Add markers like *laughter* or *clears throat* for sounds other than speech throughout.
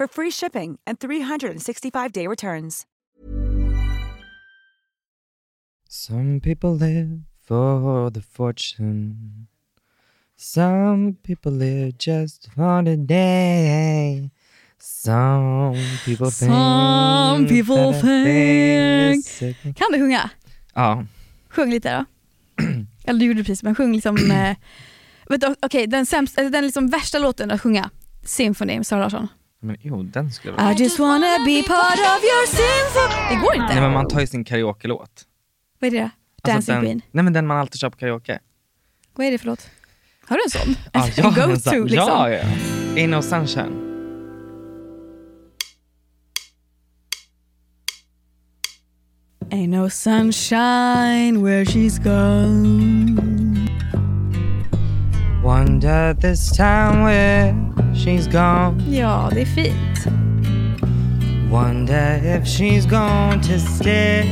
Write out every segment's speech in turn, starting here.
for free shipping and 365-day returns. Some people live for the fortune. Some people live just for the day. Some people think Some people think. Kan du sjunga? Ja, Sjung lite då. Eller du gjorde det precis, men sjung liksom... eh, vet du, Okej, den, sämsta, den liksom värsta låten att sjunga. Symphony med Sara Larsson. Men jo den skulle jag I just wanna be part of your symphony. Det går inte. Nej men man tar ju sin karaoke-låt. Vad är det? Alltså Dancing den, Queen. Nej men den man alltid kör på karaoke. Vad är det för låt? Har du en sån? Ja, *laughs* jag har en sån. liksom? Ja, ja. Ain't no sunshine. Ain't no sunshine where she's gone. Wonder this time where she's gone. Ja, det är fint. Wonder if she's going to stay.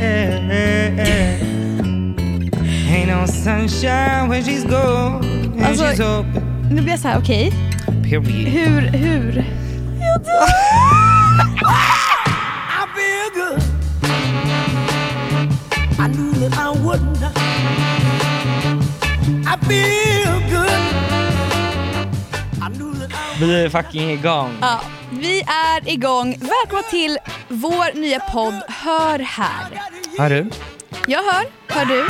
Ain't no sunshine where she's gone. And Alltså- she's open. Nu blir jag så här, okej. Period. Hur, hur? Vi är fucking igång. Ja, vi är igång. Välkomna till vår nya podd Hör här. Hör du? Jag hör, hör du?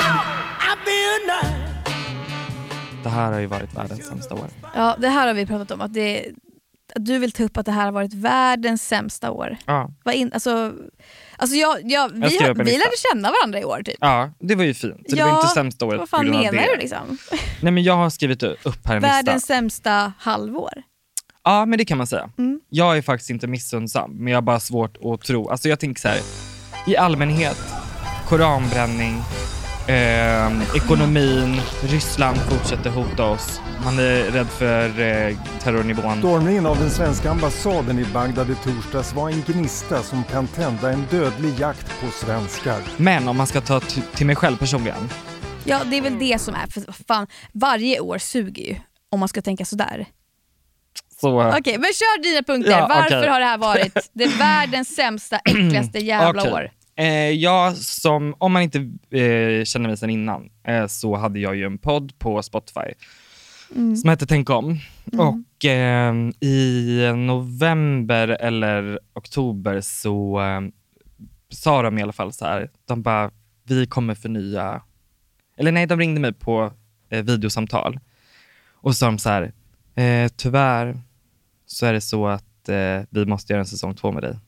Det här har ju varit världens sämsta år. Ja, det här har vi pratat om. Att, det, att du vill ta upp att det här har varit världens sämsta år. Ja. Vad in, alltså, alltså jag, jag, vi, skrev har, vi lärde känna varandra i år typ. ja, det var ju fint. Det var Ja, inte sämsta året Vad fan menar du liksom? Nej men jag har skrivit upp här en Världens lista. sämsta halvår. Ja men det kan man säga. Mm. Jag är faktiskt inte missundsam men jag har bara svårt att tro. Alltså jag tänker så här. i allmänhet, koranbränning, eh, ekonomin, Ryssland fortsätter hota oss. Man är rädd för eh, terrornivån. Stormningen av den svenska ambassaden i Bagdad i torsdags var en gnista som kan tända en dödlig jakt på svenskar. Men om man ska ta t- till mig själv personligen. Ja, det är väl det som är. För fan, varje år suger ju. Om man ska tänka sådär. Så, Okej, men kör dina punkter. Ja, Varför okej. har det här varit det *clears throat* världens sämsta, äckligaste jävla Okej. år? Eh, jag som, om man inte eh, känner mig sedan innan, eh, så hade jag ju en podd på Spotify Mm. som hette Tänk om. Och eh, i november eller oktober så eh, sa de i alla fall så här, de bara, vi kommer förnya, eller nej, de ringde mig på eh, videosamtal och sa de så här, tyvärr så är det så att eh, vi måste göra en säsong två med dig.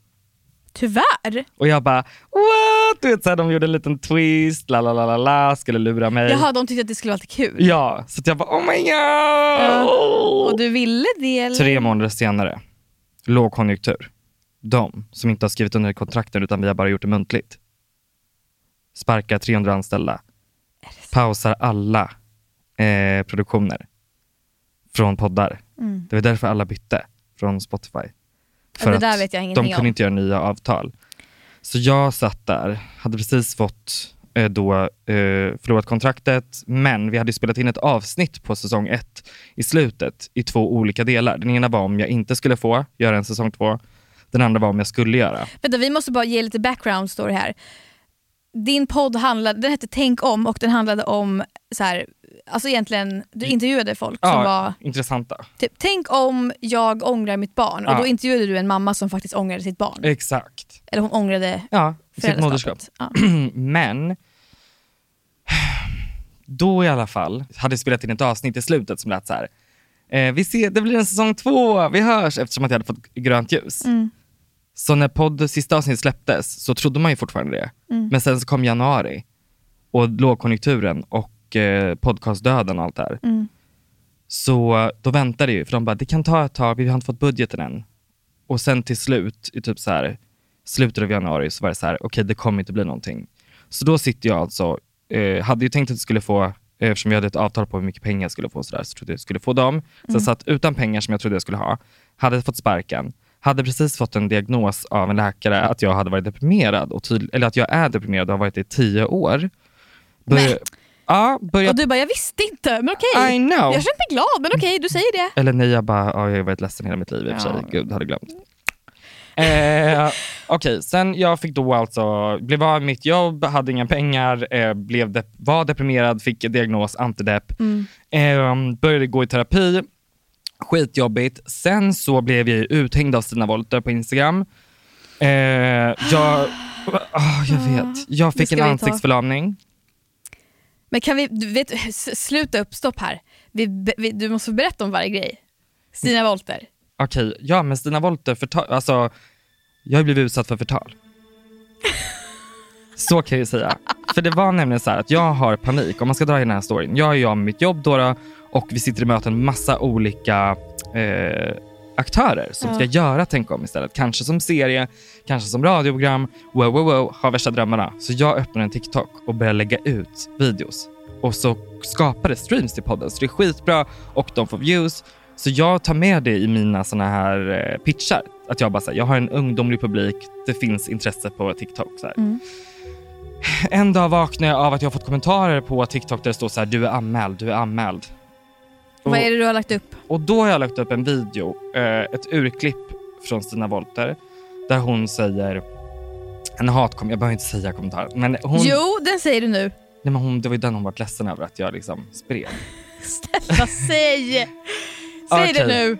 Tyvärr. Och jag bara what? Du vet, så här, de gjorde en liten twist, la la la la la, skulle lura mig. Jaha, de tyckte att det skulle vara lite kul. Ja, så att jag bara oh my god. Och du ville det eller? Tre månader senare, lågkonjunktur. De som inte har skrivit under kontrakten utan vi har bara gjort det muntligt. Sparkar 300 anställda. Pausar alla eh, produktioner från poddar. Mm. Det var därför alla bytte från Spotify. För det där att vet jag de kunde om. inte göra nya avtal. Så jag satt där, hade precis fått eh, då eh, förlorat kontraktet, men vi hade spelat in ett avsnitt på säsong ett i slutet i två olika delar. Den ena var om jag inte skulle få göra en säsong två, den andra var om jag skulle göra. Vänta, vi måste bara ge lite background story här. Din podd handlade, den hette Tänk om och den handlade om, så här, alltså egentligen, du intervjuade folk som var intressanta. typ, tänk om jag ångrar mitt barn och Ja. då intervjuade du en mamma som faktiskt ångrade sitt barn. Exakt. Eller hon ångrade Ja, sitt moderskap. Ja. *clears throat* Men då i alla fall hade jag spelat in ett avsnitt i slutet som lät så här. Eh, vi ser, det blir en säsong två, vi hörs, eftersom att jag hade fått grönt ljus. Mm. Så när podd sista avsnittet släpptes så trodde man ju fortfarande det. Mm. Men sen så kom januari och lågkonjunkturen och eh, podcastdöden och allt det här. Mm. Så då väntade jag ju, för de bara, det kan ta ett tag, vi har inte fått budgeten än. Och sen till slut, i typ så här, slutet av januari, så var det så här, okej det kommer inte bli någonting. Så då sitter jag alltså, eh, hade ju tänkt att jag skulle få, eh, eftersom vi hade ett avtal på hur mycket pengar jag skulle få, så, där, så trodde jag jag skulle få dem. Så jag satt utan pengar som jag trodde jag skulle ha, hade fått sparken, hade precis fått en diagnos av en läkare att jag hade varit deprimerad, och tydl- eller att jag är deprimerad och har varit det i tio år. Börja, Nej. Ja, börja, Och du bara, jag visste inte, men okej. I know. Jag känner mig glad, men okej, du säger det. Eller nej, jag bara, ja, jag har varit ledsen hela mitt liv i och för sig. Ja. Gud, hade glömt. Eh, *laughs* Okej, sen jag fick då alltså, blev av med mitt jobb, hade inga pengar, eh, blev de- var deprimerad, fick diagnos antidepp, eh, började gå i terapi, skitjobbigt. Sen så blev jag uthängd av Stina Wolter på Instagram. Eh, jag, *gasps* ah, jag vet, jag fick en ansiktsförlamning. Men kan vi, du vet, sluta upp, stopp här. Vi, vi, du måste berätta om varje grej. Stina Wolter. Okej, ja men Stina Wolter, förtal, alltså, jag har blivit utsatt för förtal. Så kan jag ju säga. För det var nämligen så här att jag har panik, om man ska dra i den här storyn. Jag är jag med mitt jobb då och vi sitter i möten med massa olika eh, aktörer som Ja. ska göra Tänk om istället. Kanske som serie, kanske som radioprogram. Wow, wow, wow, har värsta drömmarna. Så jag öppnar en TikTok och börjar lägga ut videos. Och så skapar det streams till podden. Så det är skitbra och de får views. Så jag tar med det i mina såna här eh, pitchar. Att jag bara säger, jag har en ungdomlig publik, det finns intresse på TikTok. Så. Mm. En dag vaknar jag av att jag har fått kommentarer på TikTok där det står så här, du är anmäld, du är anmäld. Vad är det du har lagt upp? Och då har jag lagt upp en video, eh, ett urklipp från Stina Wolter, där hon säger en hatkom, jag behöver inte säga kommentar, men hon, Jo, den säger du nu. nej, men hon, det var ju den hon var ledsen över att jag liksom spred. *laughs* Snälla säg! Säg det Okej. nu.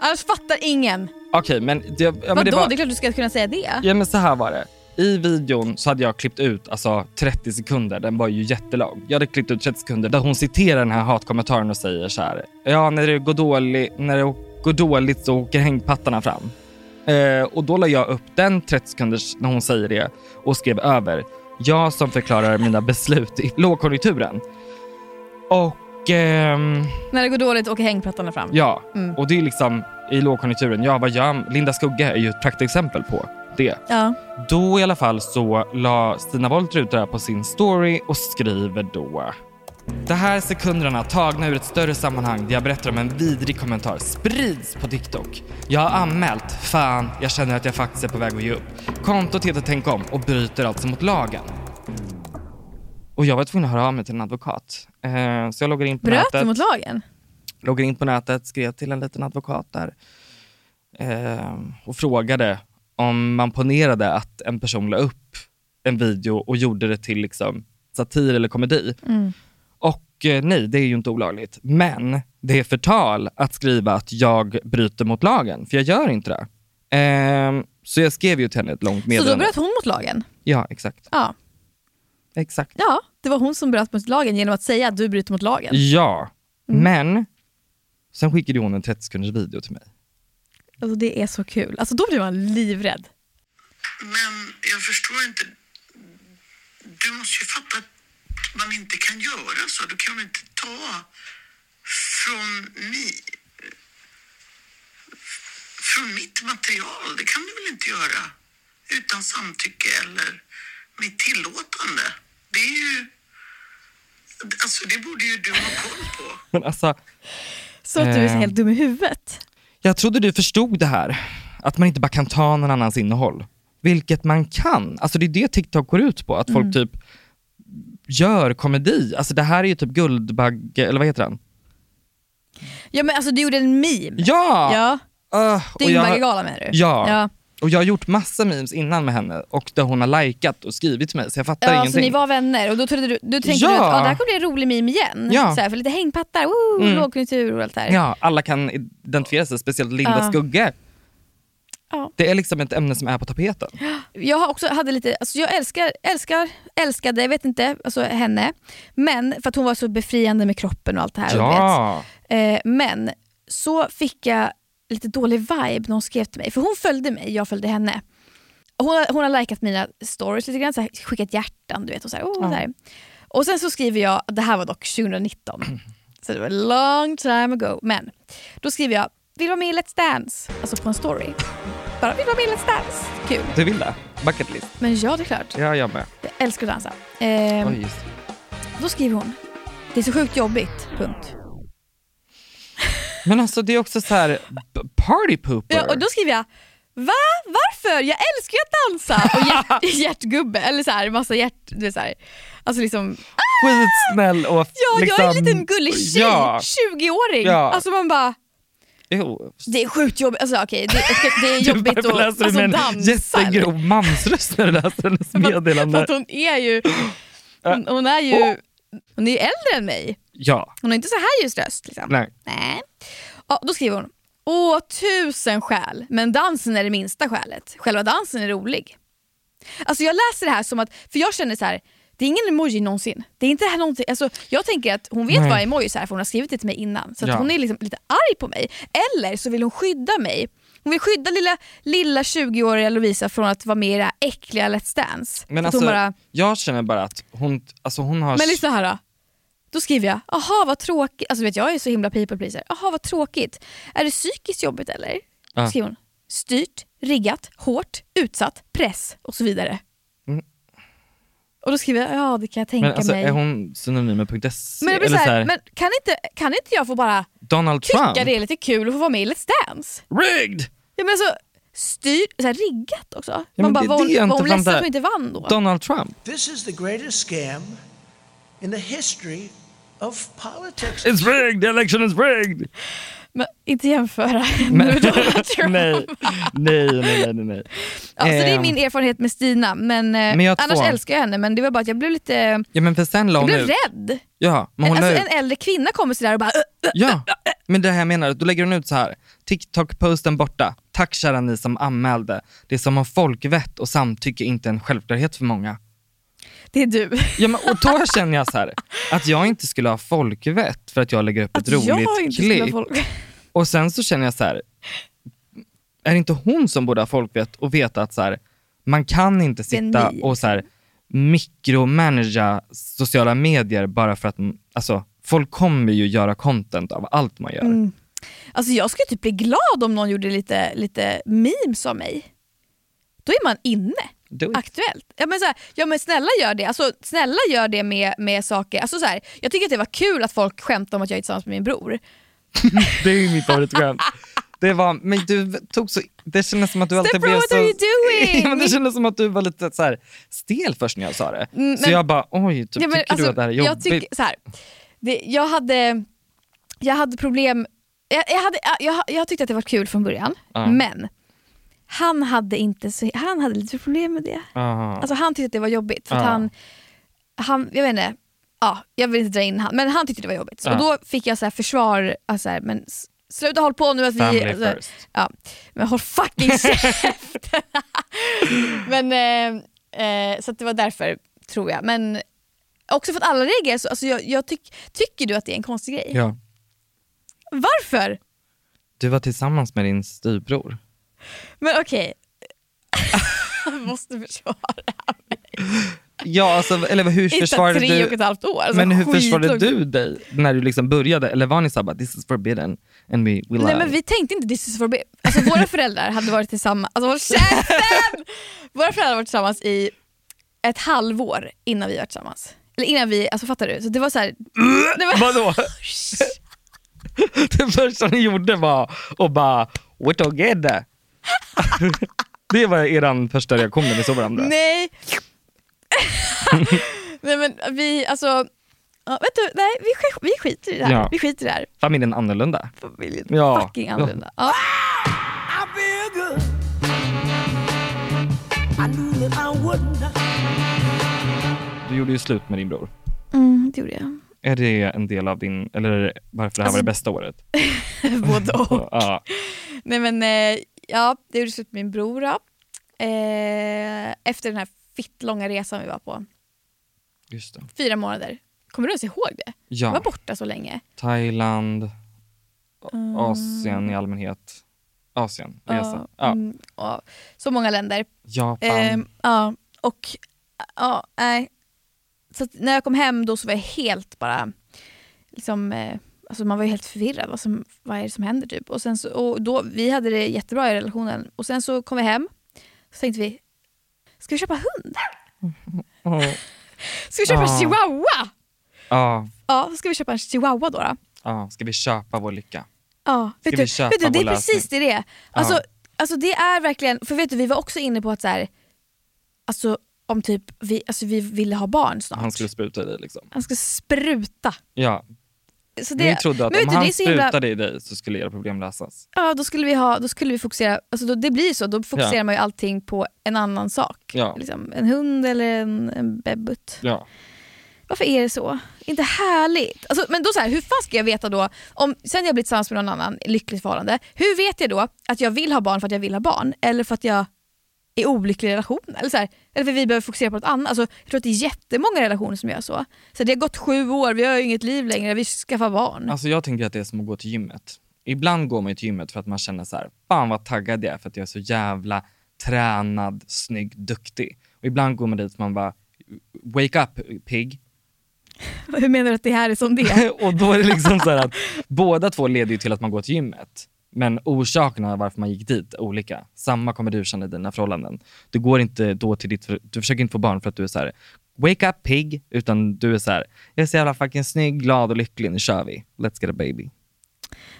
Annars fattar ingen. Okej, men, det, ja, men Vadå? det Det, var, är klart du ska kunna säga det. Ja men så här var det. I videon så hade jag klippt ut alltså 30 sekunder, den var ju jättelång. Jag hade klippt ut 30 sekunder där hon citerar den här hatkommentaren och säger så här. Ja, när det går, dålig, när det går dåligt så åker hängpattarna fram. Eh, och då la jag upp den 30 sekunders när hon säger det och skrev över. Jag som förklarar mina beslut i lågkonjunkturen. Och ehm, När det går dåligt åker hängplattorna fram. ja, Mm. och det är liksom i lågkonjunkturen. Ja, vad gör Linda Skugge är ju ett praktexempel på det. Ja. Då i alla fall så la Stina Wolter ut det här på sin story och skriver då det här sekunderna tagna ur ett större sammanhang där jag berättar om en vidrig kommentar sprids på TikTok. Jag har anmält. Fan, jag känner att jag faktiskt är på väg att ge upp. Kontot heter Tänk om och bryter alltså mot lagen. Och jag var tvungen att höra av mig till en advokat. Eh, så jag loggar in på Bröt nätet du mot lagen? loggade in på nätet, skrev till en liten advokat där eh, och frågade om man ponerade att en person la upp en video och gjorde det till liksom satir eller komedi. Mm. Och eh, nej, det är ju inte olagligt. Men det är förtal att skriva att jag bryter mot lagen, för jag gör inte det. Eh, så jag skrev ju till henne ett långt Så då meddelande. bröt hon mot lagen? Ja, exakt. Ja. exakt. ja, det var hon som bröt mot lagen genom att säga att du bryter mot lagen. Ja, Mm. men sen skickade hon en 30 sekunders video till mig. Alltså, det är så kul. Alltså, då blir man livrädd. Men jag förstår inte. Du måste ju fatta att man inte kan göra så. Du kan inte ta från, mi, från mitt material. Det kan du väl inte göra utan samtycke eller med tillåtande. Det är ju... Alltså det borde ju du ha koll på. Men alltså, Så att du är Eh. helt dum i huvudet. Jag trodde du förstod det här. Att man inte bara kan ta någon annans innehåll. Vilket man kan. Alltså det är det TikTok går ut på, att folk Mm. typ gör komedi. Alltså det här är ju typ Guldbagge, eller vad heter den? Ja men alltså du gjorde en meme. Ja! Ja, Uh, Dyngbaggegalan menar du? Ja. ja. Och jag har gjort massa memes innan med henne och där hon har likat och skrivit till mig så jag fattar Ja, så ingenting. ni var vänner och då, trodde du, du tänkte Ja. du att ah, det här kommer bli en rolig meme igen. Ja. Så här, för lite hängpattar, woo, Mm. lågkonjunktur och allt det här. Ja, alla kan identifiera sig, speciellt Linda Ja. Skugge. Ja. Det är liksom ett ämne som är på tapeten. Jag har också hade lite, alltså jag älskar, älskar, älskade, jag vet inte, alltså henne. Men för att hon var så befriande med kroppen och allt det här. Ja. Eh, men så fick jag lite dålig vibe när hon skrev till mig. För hon följde mig, jag följde henne. Hon har, hon har likat mina stories lite grann, så här, skickat hjärtan du vet. Och, så här, oh, här. och sen så skriver jag, det här var dock 2019, *clears throat* så det var long time ago. Men då skriver jag, vill vara med i Let's Dance, alltså på en story. Bara, vill vara med i Let's Dance, kul. Du vill det? Bucket list. Men ja, det är klart. Ja, jag med. Jag älskar att dansa. Ehm, just. då skriver hon, det är så sjukt jobbigt, punkt. Men alltså det är också så här party pooper. Ja, och då skriver jag, va? Varför? Jag älskar ju att dansa! Och hjärt, *laughs* hjärtgubbe, eller så här, massa hjärt... Du vet, så här. Alltså liksom, Skitsnäll och ja liksom, jag är en liten gullig tjej, Ja, 20-åring. Ja. Alltså man bara, jo. det är sjukt jobbigt, alltså okej det, det är *laughs* jobbigt att varför läser du alltså, med en jättegrov mansröst när du läser hennes *laughs* För meddelande? att hon är ju, hon, hon är ju, hon är ju äldre än mig. Ja, Hon har inte så här ljus röst. Liksom. nej. Nej. Ja, då skriver hon, åh tusen skäl, men dansen är det minsta skälet. Själva dansen är rolig. Alltså jag läser det här som att, för jag känner så här. det är ingen emoji någonsin. Det är inte det här någonting, alltså, jag tänker att hon vet Nej. vad emojis är för hon har skrivit det till mig innan. Så att Ja. hon är liksom lite arg på mig. Eller så vill hon skydda mig. Hon vill skydda lilla, lilla 20-åriga Lovisa från att vara med i det här äckliga Let's Dance. Men alltså, bara, jag känner bara att hon, alltså hon har... men lyssna här då. Då skriver jag, aha vad tråkigt, alltså vet jag, är så himla people pleaser. Aha vad tråkigt. Är det psykiskt jobbigt eller? Ja. Då skriver hon, styrt, riggat, hårt, utsatt, press och så vidare. Mm. Och då skriver jag, ja det kan jag tänka men alltså, mig. är hon synonym med .se? men Eller så här, men kan inte, kan inte jag få bara Donald tycka Trump? det är lite kul att få vara med i Let's Dance? Rigged! Ja, men alltså, styrt, så här, riggat också. Man bara, det- var det var hon ledsen det- att hon inte vann då? Donald Trump. This is the greatest scam in the history of politics. It's rigged, the election is rigged! Men inte jämföra *laughs* Men, med Donald Trump. nej, nej, nej, nej, nej. Ja, så det är Eh, min erfarenhet med Stina, men, eh, Men jag annars två. älskar jag henne. Men det var bara att jag blev lite Ja men för sen la jag blev ut. rädd. Ja, men hon alltså, en äldre kvinna kommer sådär och bara. Ja, men det här jag menar, då lägger hon ut så här. TikTok-posten borta. Tack kära ni som anmälde. Det som har folkvett och samtycke är inte en självklarhet för många. det är du. Ja, men, och då *laughs* känner jag så här, att jag inte skulle ha folkvett för att jag lägger upp ett Att roligt jag inte skulle ha klipp. Och sen så känner jag så här, är det inte hon som borde ha folkvett och veta att så här, man kan inte sitta och så här, mikromanagera sociala medier bara för att, alltså, folk kommer ju göra content av allt man gör. Mm. Alltså jag skulle typ bli glad om någon gjorde lite, lite memes av mig. Då är man inne. Aktuellt. Ja men, så här, ja men snälla gör det. Alltså, snälla gör det med, med saker. Alltså, så här, jag tycker att det var kul att folk skämtade om att jag är tillsammans med min bror. *laughs* Det är mitt favoritskämt. Det var, men du tog så, det kändes som att du alltid Stepbro, blev what så... are you doing? *laughs* Ja, men det kändes som att du var lite så här stel först när jag sa det. Mm, så men- jag bara, oj, typ, Ja, men tycker alltså, du att det här är jag jobbigt? tycker, så här, det, jag, hade, jag hade problem, jag, jag, hade, jag, jag tyckte att det var kul från början, Ja. men han hade, inte så, han hade lite problem med det. Aha. Alltså, han tyckte att det var jobbigt. För Ja. han, han, jag vet inte, ja, jag vill inte dra in han, men han tyckte det var jobbigt. Ja. Och då fick jag så här försvar, alltså, så här, men sluta håll på nu att vi... Family alltså, first. Ja, men håll fucking *laughs* käften! men, eh, eh, så det var därför, tror jag. Men också för att alla reagerar så, alltså jag, jag tyck, tycker du att det är en konstig grej? Ja. Varför? Du var tillsammans med din styvbror. Men okej, jag *laughs* måste försvara Ja, alltså, eller hur försvarade tre och du? ett halvt år. Alltså, men hur försvarade du dig när du liksom började? Eller var ni såhär bara, this is forbidden and we, love? Nej men vi tänkte inte this is forbidden. Alltså våra *laughs* föräldrar hade varit tillsammans, alltså håll käften! Våra föräldrar hade varit tillsammans i ett halvår innan vi var tillsammans. Eller innan vi, alltså fattar du? Så det var så här, det var, Vadå? *laughs* *laughs* det första ni gjorde var att bara, we're together. det var er första reaktion när ni såg varandra? Nej. *laughs* nej men vi, alltså, ja, vet du, nej vi, sk- vi skiter i det här. Ja. Vi skiter i det här. Familjen annorlunda. Familjen Ja. fucking annorlunda. Ja. I feel good. I knew that I wouldn't. Du gjorde ju slut med din bror. Mm, det gjorde jag. Är det en del av din, eller varför det här Alltså- var det bästa året? *laughs* Både och. Ja. Nej men eh, ja, det gjorde slut med min bror då. Eh, efter den här fitt långa resan vi var på. Fyra månader. Kommer du ens ihåg det? Ja. Jag var borta så länge. Thailand, Mm. Asien i allmänhet. Asien, resa. Ja, mm, ja. Så många länder. Japan. Ehm, ja, och ja, nej. Så när jag kom hem då så var jag helt bara, liksom, eh, alltså man var ju helt förvirrad. Vad, som, vad är det som händer typ? Och sen så, och då, vi hade det jättebra i relationen. Och sen så kom vi hem, så tänkte vi, ska vi köpa hund? Åh. *laughs* Ska vi köpa en Ja. chihuahua? Ja, Ja, så ska vi köpa en chihuahua då. då. ja, ska vi köpa vår lycka? Ja, Ska vet vi du, köpa vet du, det är precis det det är. Alltså, Ja. alltså det är verkligen, för vet du vi var också inne på att så här, alltså om typ vi, alltså vi ville ha barn snart. Han skulle spruta i dig liksom. Han ska spruta. Ja, Så ni trodde att men om han det sprutade i dig så skulle era problem lösas. Ja, då skulle vi, ha, då skulle vi fokusera, alltså då, det blir så, då fokuserar Ja. man ju allting på en annan sak. Ja. Liksom, en hund eller en, en bebbut. Ja. Varför är det så? Inte härligt? Alltså, men då så här, hur fan ska jag veta då, om sen jag blivit tillsammans med någon annan lyckligt förhållande, hur vet jag då att jag vill ha barn för att jag vill ha barn? Eller för att jag är olycklig i relation? Eller, så här, eller för vi behöver fokusera på något annat? Alltså, jag tror att det är jättemånga relationer som gör så. så det har gått sju år, vi har ju inget liv längre, vi skaffar barn. Alltså jag tänker att det är som att gå till gymmet. Ibland går man till gymmet för att man känner så här, fan vad taggad jag är för att jag är så jävla tränad, snygg, duktig. Och ibland går man dit och man bara, wake up pig. *laughs* Hur menar du att det här är som det *laughs* och då är det liksom så här att *laughs* båda två leder till att man går till gymmet. Men orsakerna varför man gick dit är olika. Samma kommer du känna i dina förhållanden. Du går inte då till ditt, du försöker inte få barn för att du är så här, wake up pig, utan du är så här, jag är så jävla fucking snygg, glad och lycklig, nu kör vi. Let's get a baby.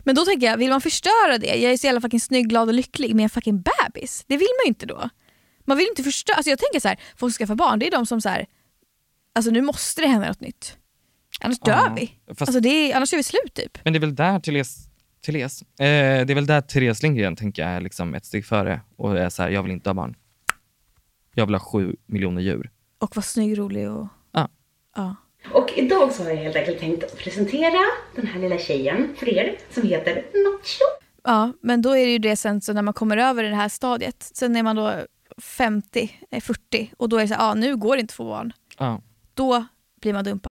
Men då tänker jag, vill man förstöra det? Jag är så jävla fucking snygg, glad och lycklig med en fucking bebis. Det vill man ju inte då. Man vill inte förstöra, alltså jag tänker så här, folk som skaffar barn, det är de som så här, alltså nu måste det hända något nytt. Annars Ja, dör vi. fast- Alltså det är, annars är vi slut typ. Men det är väl där Therese, Therese, eh, det är väl där Therese Lindgren tänker jag är liksom ett steg före och är så här, jag vill inte ha barn. Jag vill ha sju miljoner djur. Och vara snygg, rolig och... Ja. ja. Och idag så har jag helt enkelt tänkt presentera den här lilla tjejen för er som heter Nacho. Ja, men då är det ju det sen så när man kommer över det här stadiet, sen är man då 50, eh, 40 och då är det så här, ja nu går det inte att få barn. Ja. Då blir man dumpad.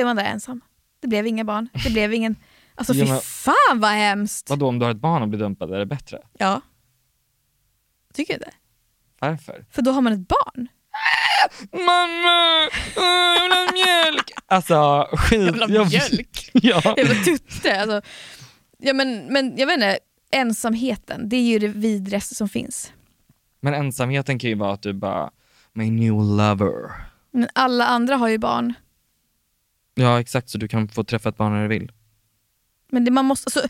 Är man där ensam. Det blev inga barn, det blev ingen... Alltså fy Ja, men- fan vad hemskt! Vadå om du har ett barn och blir dumpad, är det bättre? Ja. Tycker du det? Varför? För då har man ett barn. Mamma! Jag vill ha mjölk! Alltså skit. Jag- mjölk. *laughs* ja. Jävla tutte. Alltså, ja, men, men jag vet inte, ensamheten, det är ju det vidrigaste som finns. Men ensamheten kan ju vara att du bara, my new lover. Men alla andra har ju barn. Ja exakt, så du kan få träffa ett barn när du vill. Men det, man måste, alltså,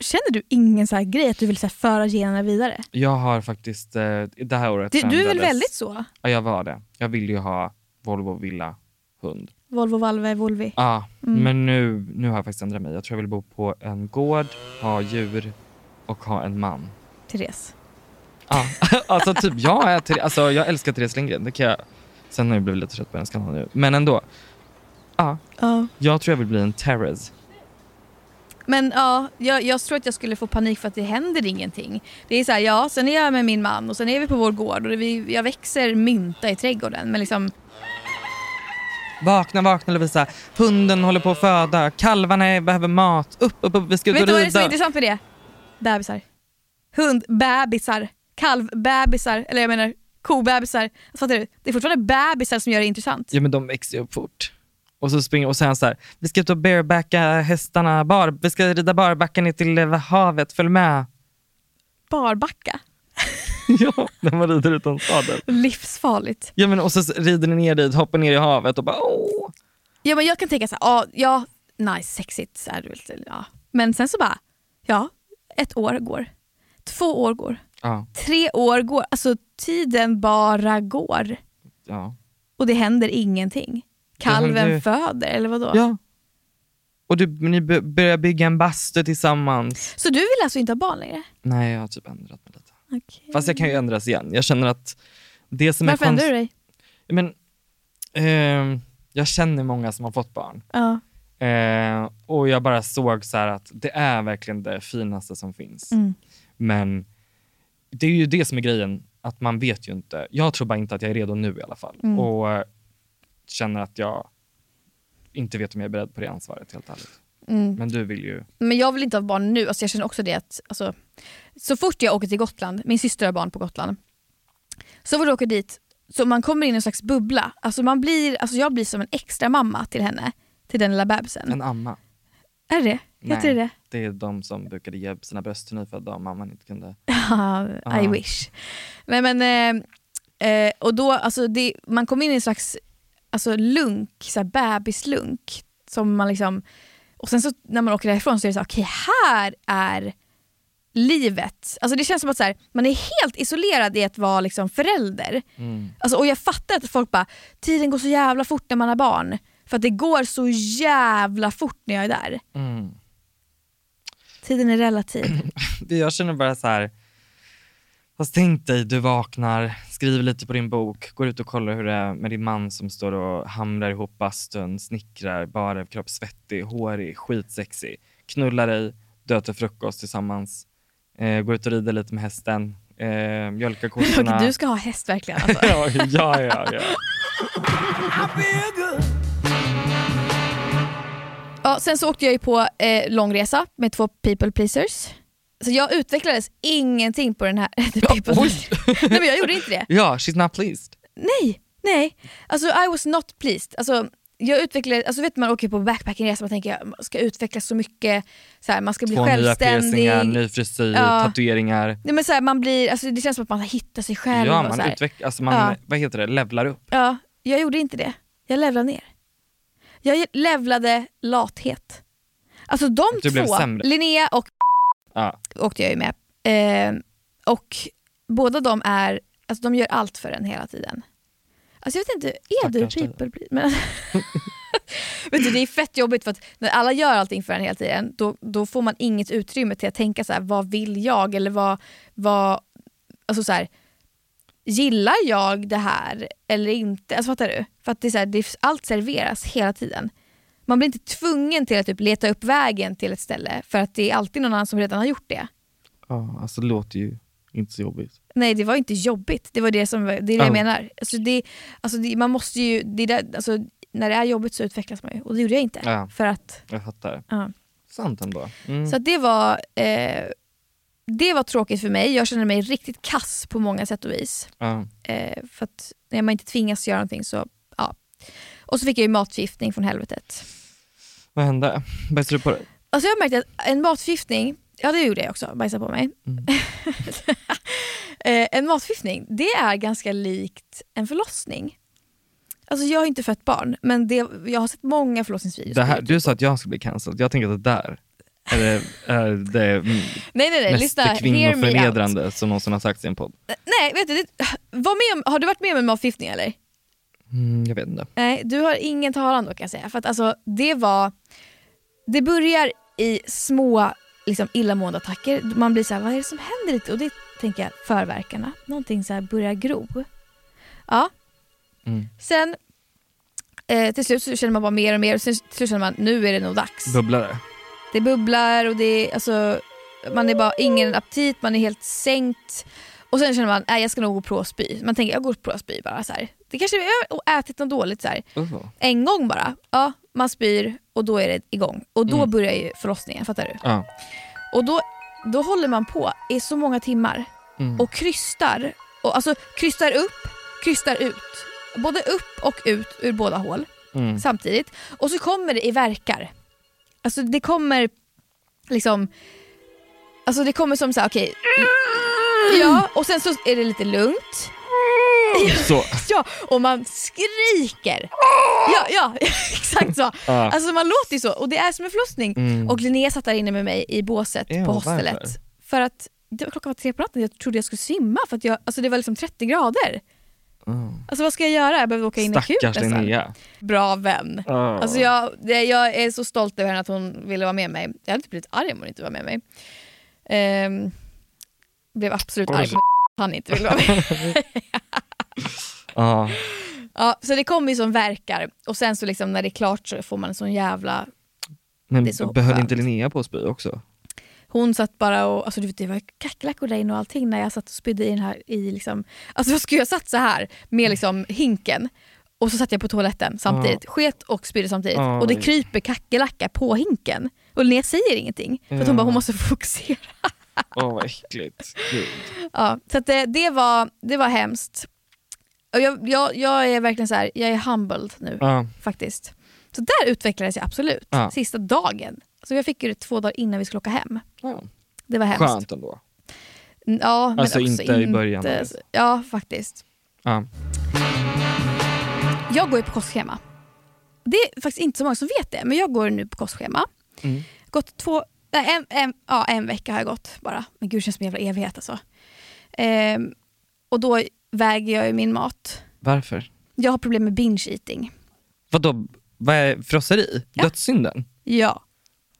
känner du ingen så här grej att du vill så här föra generna vidare? Jag har faktiskt, eh, det här året Du, du är väl väldigt så? Ja jag var det. Jag ville ju ha Volvo villa hund. Volvo, Valve, Volvi. Ja, Mm. men nu, nu har jag faktiskt ändrat mig. Jag tror jag vill bo på en gård, ha djur och ha en man. Therese. Ja, *laughs* alltså typ jag är Therese, alltså jag älskar Therese Lindgren, det kan jag. Sen har jag blivit lite trött på hennes kanal nu. Men ändå. Ja, Ja. jag tror jag vill bli en Therese. Men ja, jag, jag tror att jag skulle få panik för att det händer ingenting. Det är så här, ja, sen är jag med min man och sen är vi på vår gård och vi, jag växer mynta i trädgården. Men liksom, Vakna, vakna Lovisa. Hunden håller på att föda. Kalvarna är- behöver mat. Upp, upp, upp. Vi ska ut vet och du vad det är så rida. intressant med det? Bebisar. Hund, bebisar. Kalv, bebisar. Eller jag menar kobebisar. Alltså, fattar du? Det är fortfarande bebisar som gör det intressant. Ja men de växer ju upp fort. Och så springer och så är han så här, vi ska ut och barebacka hästarna, bar, vi ska rida barbacka ner till eh, havet, följ med. Barbacka. *laughs* ja, när man rider utan sadel. Livsfarligt. Ja men och så rider ni ner dit, hoppar ner i havet och bara åh. Ja men jag kan tänka så här, ja, nice, sexigt. Så här, ja. Men sen så bara, ja, ett år går. Två år går. Ja, Tre år går. Alltså tiden bara går. ja. Och det händer ingenting. Kalven ju- föder, eller vadå? ja. Och du, ni börjar bygga en bastu tillsammans. Så du vill alltså inte ha barn längre? Nej jag har typ ändrat mig lite. Okej. Fast jag kan ju ändras igen. Jag känner att det som Varför är ändrar konst- du dig? Men, ehm, jag känner många som har fått barn. Ja. Eh, och jag bara såg så här att det är verkligen det finaste som finns. Mm. Men det är ju det som är grejen, att man vet ju inte. Jag tror bara inte att jag är redo nu i alla fall. Mm. Och eh, känner att jag inte vet om jag är beredd på det ansvaret helt ärligt. Mm. Men du vill ju... Men jag vill inte ha barn nu. Alltså jag känner också det att alltså, så fort jag åker till Gotland, min syster har barn på Gotland, så fort jag åker dit så man kommer in i en slags bubbla. Alltså man blir, alltså jag blir som en extra mamma till henne, till den lilla bebisen. En amma. Är det det? Heter det det? är de som brukade ge sina bröst till nyfödda om mamman inte kunde. *laughs* I wish. Nej, men, eh, eh, och då, alltså det, man kommer in i en slags alltså, lunk, så här bebislunk. Som man liksom, och sen så när man åker därifrån så är det så här, okej här är livet. Alltså det känns som att så här, man är helt isolerad i att vara liksom förälder. Mm. Alltså, och jag fattar att folk bara, tiden går så jävla fort när man har barn. För att det går så jävla fort när jag är där. Mm. Tiden är relativ. *clears throat* Jag känner bara så här. Fast tänk dig, du vaknar, skriver lite på din bok, går ut och kollar hur det är med din man som står och hamrar ihop bastun, snickrar, bara kropp, svettig, hårig, skitsexig. Knullar dig, du äter frukost tillsammans, eh, går ut och rider lite med hästen, eh, mjölkar *laughs* kossorna. Du ska ha häst verkligen *laughs* alltså. ja, ja, ja, ja. Ja, sen så åkte jag ju på eh, långresa med två people pleasers. Så jag utvecklades ingenting på den här... *laughs* people Nej men jag gjorde inte det. Ja, she's not pleased. Nej, nej. Alltså I was not pleased. Alltså, jag utvecklade, alltså vet man åker på backpackingresa man tänker man ska utvecklas så mycket, så här, man ska bli Två nya självständig. piercingar, ny frisyr, Ja. tatueringar. Nej, men så här, man blir, alltså, det känns som att man hittar sig själv. Ja, och man här. utvecklar, alltså man, Ja. vad heter det, levlar upp. Ja, jag gjorde inte det. Jag levlade ner. Jag levlade lathet. Alltså de Du två. Linnea och Ja. åkte jag ju med. Eh, och båda de är, alltså de gör allt för en hela tiden. Alltså jag vet inte, är du Stackars dig. people men, *laughs* vet du, Det är fett jobbigt för att när alla gör allting för en hela tiden då, då får man inget utrymme till att tänka så här, vad vill jag? Eller vad, vad alltså så här, gillar jag det här eller inte? Alltså fattar du? För att det är så här, det, allt serveras hela tiden. Man blir inte tvungen till att typ leta upp vägen till ett ställe för att det är alltid någon annan som redan har gjort det. Ja, alltså det låter ju inte så jobbigt. Nej det var inte jobbigt, det var det som det är det Ja. jag menar. Alltså det, alltså det, man måste ju, det där, alltså när det är jobbigt så utvecklas man ju och det gjorde jag inte. Ja. För att, Jag fattar. ja. Sant ändå. Mm. Så det var eh, det var tråkigt för mig, jag kände mig riktigt kass på många sätt och vis. ja. Eh, för att när man inte tvingas göra någonting så, ja. Och så fick jag ju matförgiftning från helvetet. Vad hände? Bajsade du på dig? Alltså jag har märkt att en matförgiftning, ja det gjorde jag också, bajsa på mig. *laughs* Eh, en matförgiftning, det är ganska likt en förlossning. Alltså jag har inte fött barn, men det, jag har sett många förlossningsvideos. Det här, du sa att jag skulle bli cancelled. Jag tänker att det där är det, är det *laughs* mm, nej, nej, nej, mest lyssna, kvinnoförnedrande som någonsin har sagts i en podd. Nej, vet du, det, med har du varit med om en matförgiftning eller? Mm, jag vet inte. Nej, du har ingen talan då kan jag säga. För att alltså, det var... Det börjar i små liksom, illamående attacker. Man blir så här, vad är det som händer lite? Och det tänker jag, förverkarna. Någonting så här börjar gro. Ja. Mm. Sen eh, till slut så känner man bara mer och mer och sen till slut känner man nu är det nog dags. Bubblar det? Det bubblar och det alltså, man är bara ingen aptit, man är helt sänkt. Och sen känner man, nej jag ska nog gå och spy. Man tänker, jag går och spy bara. Så här. Det kanske är och ätit något dåligt så här. Uh. En gång bara. Ja, man spyr och då är det igång. Och då Mm. börjar ju förlossningen, fattar du? Ja. Och då, då håller man på i så många timmar Mm. och krystar. Och, alltså krystar upp, krystar ut. Både upp och ut ur båda hål Mm. samtidigt. Och så kommer det i verkar. Alltså det kommer liksom, alltså det kommer som så här, okej. *sniffs* ja, och sen så är det lite lugnt. *laughs* Så. Ja, och man skriker. Ja, ja *laughs* exakt så. Alltså man låter ju så och det är som en förlossning. Mm. Och Linnea satt där inne med mig i båset Ja, på hostelet. varför? För att det var, klockan var tre på natten, jag trodde jag skulle svimma för att jag, alltså det var liksom 30 grader. Mm. Alltså vad ska jag göra? Jag behövde åka in i Stackars nästan. Linnea. Bra vän. Ja. Alltså jag, det, jag är så stolt över henne att hon ville vara med mig. Jag hade inte blivit arg om hon inte var med mig. Ehm, blev absolut Oj. arg på att han inte ville vara med. *laughs* Ja. ja, så det kommer ju som verkar och sen så liksom när det är klart så får man en sån jävla... Men Det så behöll inte Linnea på att spy också? Hon satt bara och, alltså du vet det var kackerlackor där inne och allting när jag satt och spydde i den här i liksom, alltså vad skulle jag satt så här med liksom hinken och så satt jag på toaletten samtidigt, sket och spydde samtidigt och det kryper kackerlacka på hinken och Linnea säger ingenting för att hon Ja. bara hon måste fokusera. Åh vad äckligt. Gud. Ja, så det, det, var, det var hemskt. Jag, jag, jag är verkligen så här, jag är humbled nu Ja. faktiskt. Så där utvecklades jag absolut, Ja. sista dagen. Så jag fick ju det två dagar innan vi skulle åka hem. Ja. Det var hemskt. Skönt ändå. Ja, men Alltså också inte i början, inte- alltså. Ja, faktiskt. Ja. Jag går ju på kostschema. Det är faktiskt inte så många som vet det, men jag går nu på kostschema. Mm. Gått två, nej, en, en, ja, en vecka har jag gått bara. Men gud det känns som en jävla evighet alltså. Ehm, och då väger jag ju min mat. Varför? Jag har problem med binge eating. Vadå, vad är frosseri? Dödssynden? Ja.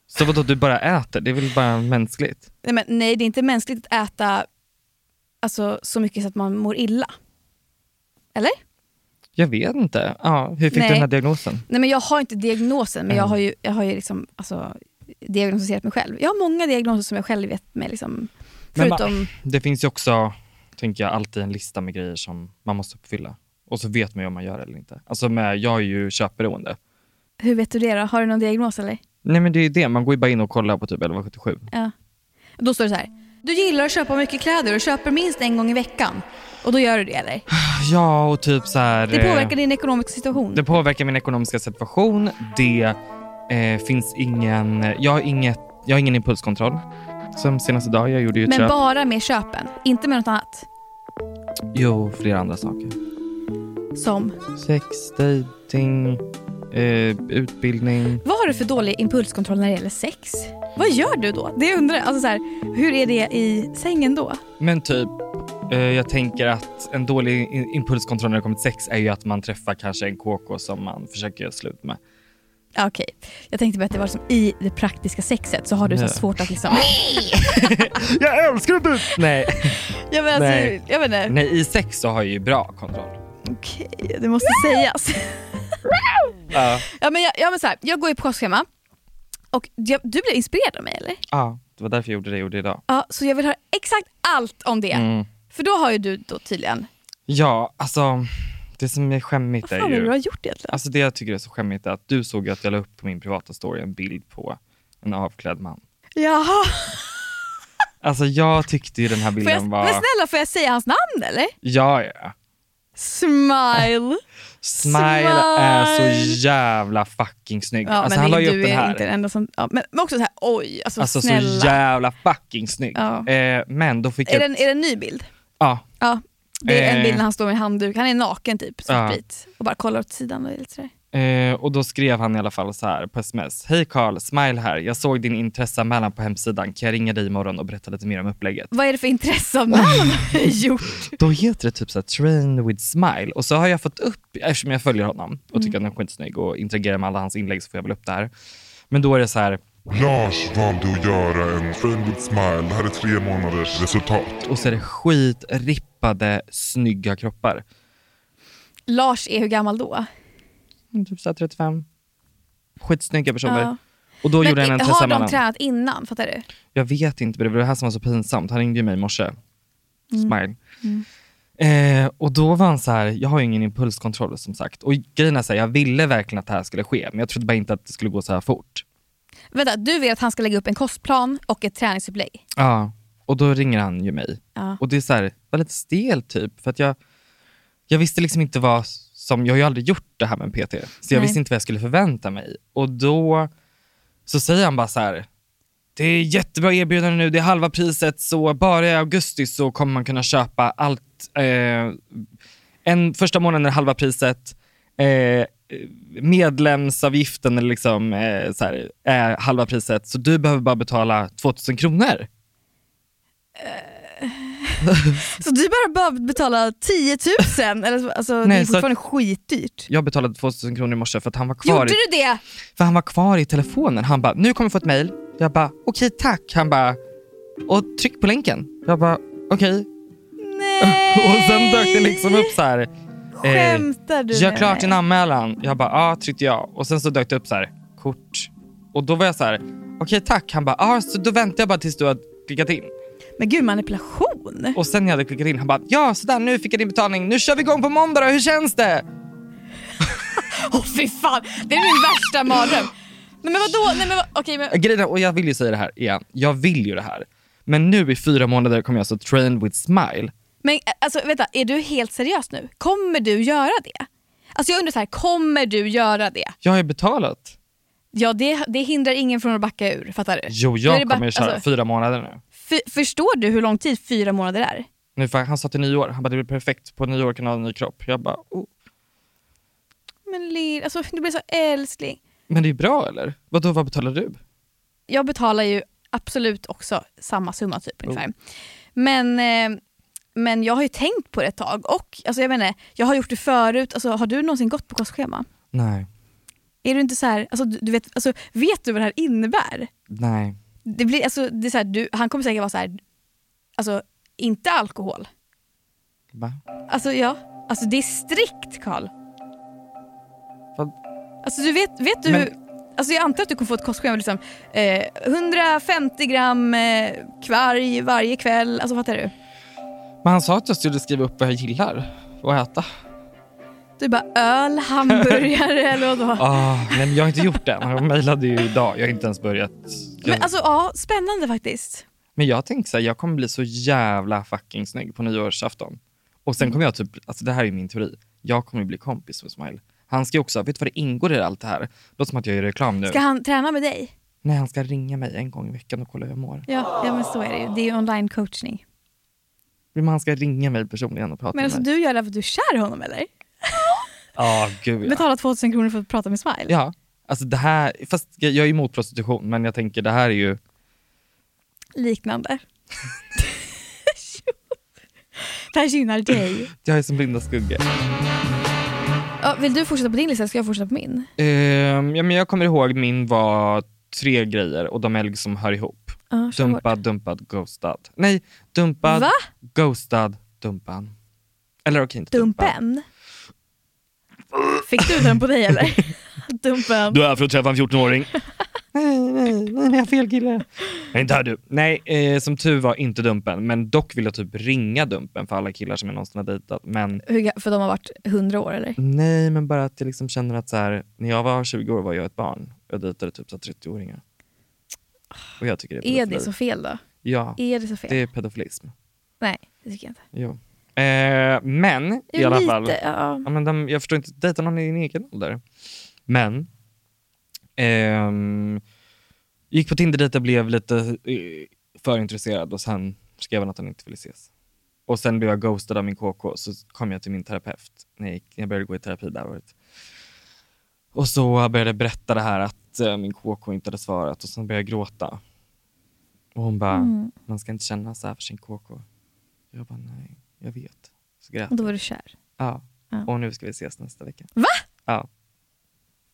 Så vadå, du bara äter? Det är väl bara mänskligt? Nej, men, nej, det är inte mänskligt att äta alltså, så mycket så att man mår illa. Eller? Jag vet inte. Ja, hur fick Nej. du den här diagnosen? Nej men jag har inte diagnosen men jag Mm. har ju, jag har ju liksom, alltså, diagnostiserat mig själv. Jag har många diagnoser som jag själv vet med. Liksom, Men förutom, Det finns ju också, tänker jag, alltid en lista med grejer som man måste uppfylla. Och så vet man ju om man gör det eller inte. Alltså med, jag är ju köpberoende. hur vet du det då? Har du någon diagnos eller? Nej men det är ju det, man går ju bara in och kollar på typ 1177. Ja. Då står det så här. Du gillar att köpa mycket kläder och köper minst en gång i veckan. Och då gör du det eller? *sighs* Ja, och typ så här. Det eh, påverkar din ekonomiska situation. Det påverkar min ekonomiska situation. Det eh, finns ingen, jag har, inget, jag har ingen impulskontroll. Som senaste dag, jag gjorde ju ett Men köp. bara med köpen, inte med något annat. Jo, flera andra saker. Som, Sex, dating, eh, utbildning. vad har du för dålig impulskontroll när det gäller sex? Vad gör du då? Det undrar. Alltså så här, hur är det i sängen då? Men typ, eh, jag tänker att en dålig impulskontroll när det kommer till sex är ju att man träffar kanske en KK som man försöker göra slut med. Okej, jag tänkte bara att det var liksom i det praktiska sexet så har du så Nej. svårt att liksom... *laughs* Jag älskar att du... Nej. *laughs* Ja, men alltså, Nej. jag vet inte. Nej, i sex så har jag ju bra kontroll. Okej, det måste sägas. *laughs* Ja. ja, men jag, ja, men så här, jag går ju på kostschema och jag, du blev inspirerad av mig eller? Ja, det var därför jag gjorde det jag gjorde idag. Ja, så jag vill höra exakt allt om det. Mm. För då har ju du då tydligen... Ja, alltså det som är skämmigt Vad fan är ju... du har gjort egentligen? Alltså det jag tycker är så skämmigt är att du såg att jag la upp på min privata story en bild på en avklädd man. Jaha, *laughs* Alltså jag tyckte ju den här får jag, bilden var... men snälla får jag säga hans namn eller? Ja, ja. Smile. *laughs* Smile, är så jävla fucking snygg. Ja, alltså, men han la ju upp den är här. inte den enda som... Ja, men, men också så här, oj, alltså, Alltså snälla. så jävla fucking snygg. Ja. Eh, men då fick är, jag... det en, är det en ny bild? Ja. Ja. Det är en Eh. bild när han står med handduk, han är naken typ, Ja. svartvit. Och bara kollar åt sidan och lite sådär. Eh, och då skrev han i alla fall så här på sms. Hej Karl, Smile här. Jag såg din intresseanmälan på hemsidan. Kan jag ringa dig imorgon och berätta lite mer om upplägget? Vad är det för intresseanmälan han har *laughs* gjort? Då heter det typ så här, train with smile. Och så har jag fått upp, eftersom jag följer honom och Mm. tycker att han är skitsnygg och interagerar med alla hans inlägg så får jag väl upp det här. Men då är det så här, Lars valde att göra en Train with Smile. Det här är tre månaders resultat. och så är det skitrippade snygga kroppar. Lars är hur gammal då? Mm, Typ så här 35. Skitsnygga personer. Ja. Och då Men gjorde han en har de tränat innan? Fattar du? Jag vet inte, men det var det här som var så pinsamt. Han ringde ju mig i morse. Mm. Smile. Mm. Eh, och då var han så här, jag har ju ingen impulskontroll som sagt. Och grejen är så här, jag ville verkligen att det här skulle ske, men jag trodde bara inte att det skulle gå så här fort. Vänta, du vill att han ska lägga upp en kostplan och ett träningsupplägg? Ja, och då ringer han ju mig. Ja. Och det är så här, var lite stelt typ, för att jag, jag visste liksom inte vad som, jag har ju aldrig gjort det här med en PT, så jag Nej. visste inte vad jag skulle förvänta mig. Och då så säger han bara så här, det är jättebra erbjudande nu, det är halva priset, så bara i augusti så kommer man kunna köpa allt. Eh, en första månaden är halva priset, eh, medlemsavgiften eller liksom, eh, så här, är halva priset, så du behöver bara betala 2000 kronor. *laughs* Så du bara, bara betala 10 000? Eller, så- alltså, det Nej, är så- fortfarande skitdyrt. Jag betalade 2000 kronor i morse för att han var kvar, Gjorde i, du det? för han var kvar i telefonen. Han bara, nu kommer du få ett mail. Jag bara, okej tack. Han bara, och tryck på länken. Jag bara, okej. *laughs* och sen dök det liksom upp så här. Skämtar du Gör med klart mig? din anmälan. Jag bara, ja tryckte jag. Och sen så dök det upp så här, kort. Och då var jag så här, okej tack. Han bara, ja så då väntar jag bara tills du har klickat in. Men gud manipulation. Och sen när jag hade klickat in, han bara, ja sådär nu fick jag din betalning. Nu kör vi igång på måndag då, hur känns det? *laughs* Åh fy fan, det är min värsta mardröm. Nej men vadå? Nej, men, vad- okej, men, Grejen är, och jag vill ju säga det här igen, jag vill ju det här. Men nu i fyra månader kommer jag alltså train with smile. Men alltså vänta, är du helt seriös nu? Kommer du göra det? Alltså jag undrar så här, kommer du göra det? Jag har ju betalat. Ja det, det hindrar ingen från att backa ur, fattar du? Jo, jag bara- kommer ju köra alltså, fyra månader nu. f- Förstår du hur lång tid fyra månader är? nu för han sa till nyår, han bara det blir perfekt, på nyår kan du ha en ny kropp. Jag bara, oh. Men lill, alltså du blir så älskling. men det är bra eller? Vadå, vad betalar du? Jag betalar ju absolut också samma summa typ Oh. ungefär. Men, eh, men jag har ju tänkt på det ett tag och alltså, jag, menar, jag har gjort det förut. Alltså, har du någonsin gått på kostschema? Nej, Är du inte så här, alltså, du, vet, alltså, vet du vad det här innebär? nej. Det blir, alltså, det är så här, du, han kommer säkert vara så här, alltså inte alkohol. Va? Alltså ja, alltså det är strikt Karl. Vad? Alltså du vet, vet du Men- alltså jag antar att du kommer få ett kostschema liksom, eh, 150 gram eh, kvarg varje kväll, alltså fattar du? Men han sa att jag skulle skriva upp vad jag gillar och äta. Du bara öl, hamburgare *laughs* eller vadå? Ah, nej, men jag har inte gjort det än. Han mejlade ju idag, jag har inte ens börjat. Jag, Men alltså ja, spännande faktiskt. Men jag tänkte såhär, jag kommer bli så jävla fucking snygg på nyårsafton. Och sen kommer jag typ, alltså det här är min teori, jag kommer bli kompis med Smile. Han ska ju också, vet du vad det ingår i allt det här? Låter som att jag gör reklam nu. Ska han träna med dig? Nej, han ska ringa mig en gång i veckan och kolla hur jag mår. Ja, ja men så är det ju. Det är ju online coachning. Men han ska ringa mig personligen och prata Men med alltså mig. du gör det för att du är kär i honom eller? Ja, gud ja. Betala 2000 kronor för att prata med Smile? Ja, alltså det här, fast jag är emot prostitution, men jag tänker det här är ju, Liknande. det här gynnar dig. jag är som blinda skuggor. Ja, vill du fortsätta på din lista ska jag fortsätta på min? Ehm, ja, men jag kommer ihåg min var tre grejer och de är liksom hör ihop. Kör dumpad, dumpad, ghostad. Nej, dumpad, Va? ghostad, dumpad. Eller okej, inte dumpad. Dumpen? Fick du den på dig eller? *laughs* Dumpen. Du är här för att träffa en 14-åring. *laughs* nej, nej, nej, jag har fel kille. Nej, inte här du. Nej, eh, som tur var inte Dumpen, men dock vill jag typ ringa Dumpen för alla killar som jag någonsin har dejtat. Men Hur För de har varit 100 år eller? nej, men bara att jag liksom känner att så här, när jag var 20 år var jag ett barn. Jag dejtade typ så här 30-åringar. Och jag tycker det är Är det så fel då? Ja, Är det så fel? det är pedofilism. Nej, det tycker jag inte. Jo. Eh, men i alla lite, fall, ja. men de, jag förstår inte, dejtar någon i din egen ålder? Men, ehm, gick på Tinder och blev lite eh, för intresserad och sen skrev han att han inte ville ses. Och sen blev jag ghostad av min KK, så kom jag till min terapeut när jag, började gå i terapi det här året. Och så började jag berätta det här att eh, min KK inte hade svarat och sen började jag gråta. Och hon bara, Mm. man ska inte känna så här för sin KK. Jag bara, nej, jag vet. Så grät Och då var du kär. Ja. Ja. Och nu ska vi ses nästa vecka. Va? Ja.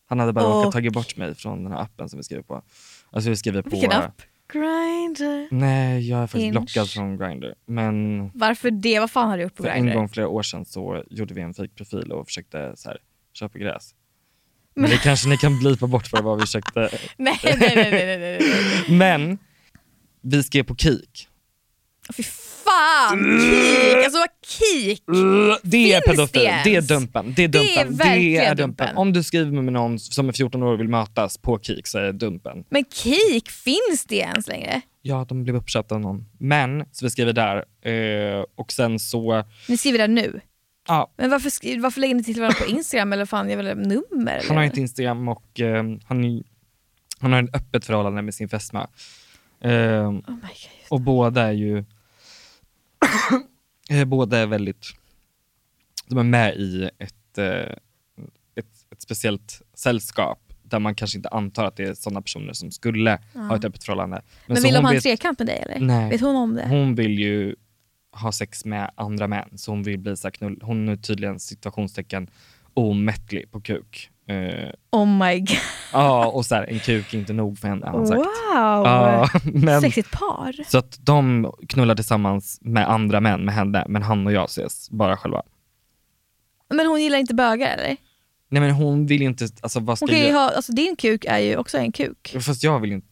Han hade bara Och- råkat tagit bort mig från den här appen som vi skriver på. Alltså vi skriver på... Vilken app? Grindr. Nej, jag är faktiskt Hinge. blockad från Grindr. Men Varför det? Vad fan har du gjort på för Grindr? en gång flera år sedan så gjorde vi en fejkprofil och försökte så här, köpa gräs. Men det kanske ni kan blipa bort för vad vi försökte. Nej, nej, nej, nej, nej, nej, nej. Men vi skrev på Kik. Fy fan! Kik! Alltså vad kik? Det är Finns pedofil, det det är ens? dumpen. Det är Det är dumpen. verkligen dumpen. dumpen. Om du skriver med någon som är 14 år och vill mötas på Kik så är det dumpen. Men kik, finns det ens längre? Ja, de blev uppköpta av någon. Men, så vi skriver där. Eh, och sen så... Ni skriver det nu? Ja, Men varför, varför lägger ni till varandra på Instagram eller fan, jag vill nummer? Eller? han har inte Instagram och eh, han, han har ett öppet förhållande med sin fästmö. Eh, Oh och båda är ju... *coughs* eh, båda är väldigt... De är med i ett, eh, ett, ett speciellt sällskap där man kanske inte antar att det är sådana personer som skulle Ja. ha ett öppet förhållande. Men så vill de ha en vet- trekant med dig eller? Nej. Vet hon om det? Hon vill ju ha sex med andra män, så hon vill bli så knull. Hon är tydligen situationstecken omättlig på kuk. Eh, Oh my god. ja, och så här, en kuk är inte nog för henne har han sagt. Wow! Ja, men, Sexigt par. så att de knullar tillsammans med andra män med henne, men han och jag ses bara själva. Men hon gillar inte bögar eller? Nej men hon vill inte, alltså vad ska ju jag... ha, alltså din kuk är ju också en kuk. Fast jag vill inte.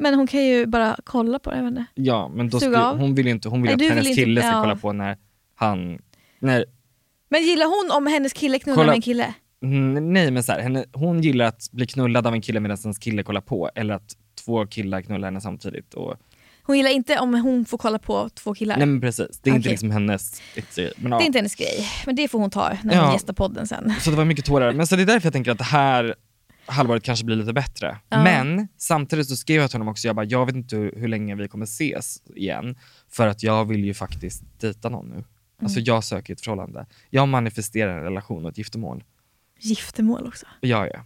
Men hon kan ju bara kolla på det, jag vet inte. Ja, men då Suga av? hon vill inte, hon vill Nej, att du vill hennes inte- kille ska ja. kolla på när han, när Men gillar hon om hennes kille knullar Kolla- med en kille? Mm, Nej men så här, henne, hon gillar att bli knullad av en kille medan hennes kille kollar på eller att två killar knullar henne samtidigt. Och, Hon gillar inte om hon får kolla på två killar? nej men precis, det är inte Okej. liksom hennes... Ett, men, Det ja. är inte hennes grej, men det får hon ta när hon Ja. gästar podden sen. Så det var mycket tårar. Men så det är därför jag tänker att det här halvåret kanske blir lite bättre. Ja. Men samtidigt så skrev jag till honom också, jag bara, jag vet inte hur, hur länge vi kommer ses igen. För att jag vill ju faktiskt dejta någon nu. Alltså Mm. jag söker ett förhållande. Jag manifesterar en relation och ett giftermål. Giftermål också. Ja, ja.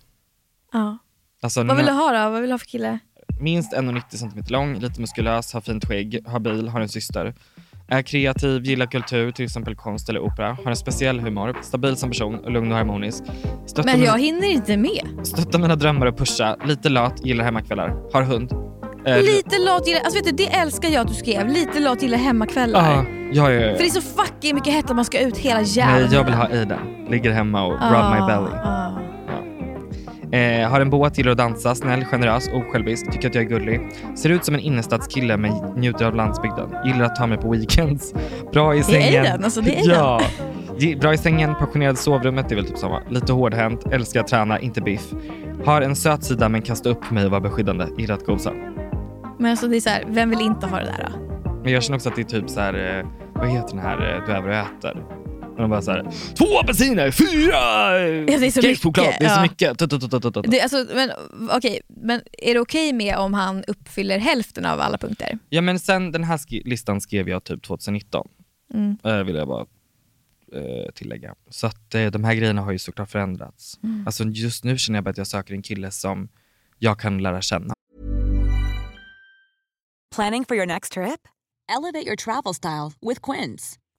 Ja. Alltså, Vad vill du ha då? Vad vill du ha för kille? Minst 1,90 cm lång, lite muskulös, har fint skägg, har bil, har en syster. Är kreativ, gillar kultur, till exempel konst eller opera. Har en speciell humor, stabil som person och lugn och harmonisk. Stöttar, Men jag hinner inte med. stöttar mina drömmar och pusha. Lite lat, gillar hemmakvällar. Har hund. Eh, Lite lat gillar, alltså vet du, det älskar jag att du skrev. Lite lat gillar hemmakvällar. Ja, ja, ja, ja. För det är så fucking mycket hett att man ska ut hela jävla Nej, jag vill ha Aiden. Ligger hemma och Ah, rub my belly. ah. Eh, har en båt, gillar att dansa, snäll, generös, osjälvisk, tycker att jag är gullig. Ser ut som en innerstadskille men njuter av landsbygden. Gillar att ta mig på weekends. Bra i Det är sängen. Aiden, alltså, det är ja. Bra i sängen, passionerad i sovrummet, det är väl typ samma. Lite hårdhänt, älskar att träna, inte biff. Har en söt sida men kastar upp på mig och vara beskyddande. Gillar att gosa. Men alltså det är så här, vem vill inte ha det där då? Men jag känner också att det är typ så här, eh, vad heter den här eh, du är över och äter? Och de bara så här, två apelsiner, fyra eh, det är så kexchoklad. mycket, Det är så ja. mycket. Tut, tut, tut, tut, tut. Det, alltså, men, okej, men är det okej med om han uppfyller hälften av alla punkter? Ja men sen den här sk- listan skrev jag typ 2019. Mm. Eh, vill jag bara eh, tillägga. Så att eh, de här grejerna har ju såklart förändrats. Mm. Alltså just nu känner jag bara att jag söker en kille som jag kan lära känna. Planning for your next trip? Elevate your travel style with Quince.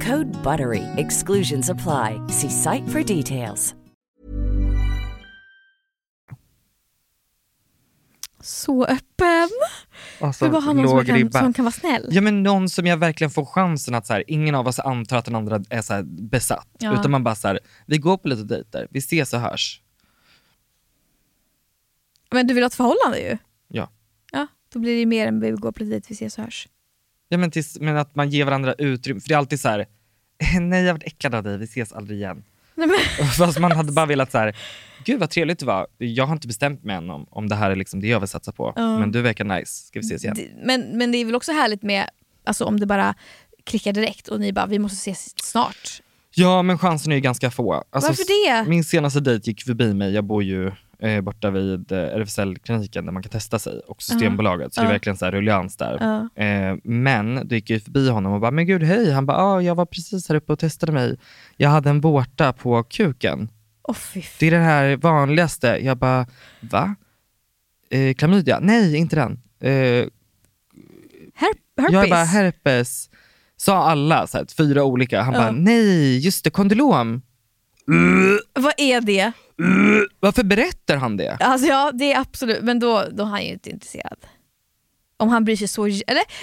Code BUTTERY. Exclusions apply. See site for details. Så öppen. Alltså, Vill bara ha någon som kan, som kan vara snäll. Ja men någon som jag verkligen får chansen att så här, ingen av oss antar att den andra är så här, besatt. Ja. Utan man bara så här, vi går på lite dejter, vi ses och hörs. Men du vill ha ett förhållande ju. Ja. Ja, då blir det ju mer än vi går på dejt, vi ses och hörs. Ja men, tills, men att man ger varandra utrymme, för det är alltid så här, *laughs* nej jag har varit äcklad av dig, vi ses aldrig igen. Nej, men, *laughs* Fast man hade bara velat så här, gud vad trevligt det var, jag har inte bestämt mig än om, om det här är liksom det jag vill satsa på. Ja. Men du verkar nice, ska vi ses igen? men, men det är väl också härligt med, alltså om det bara klickar direkt och ni bara, vi måste ses snart. Ja men chansen är ju ganska få. Alltså, Varför det? Min senaste dejt gick förbi mig, jag bor ju eh, borta vid eh, RFSL-kliniken där man kan testa sig och Systembolaget, så det är verkligen så här rullians där. Ja. Eh, men då gick jag förbi honom och bara, men gud hej, han bara, ah, jag var precis här uppe och testade mig. Jag hade en vårta på kuken. Fy Det är det här vanligaste. Jag bara, va? Eh, klamydia? Nej, inte den. Eh, Her- herpes? jag bara, herpes. Sa alla, så här, fyra olika. Han bara, nej, just det, kondylom. Vad är det? Varför berättar han det? Alltså ja, det är absolut, men då, då är han ju inte intresserad. Om han bryr sig så, eller,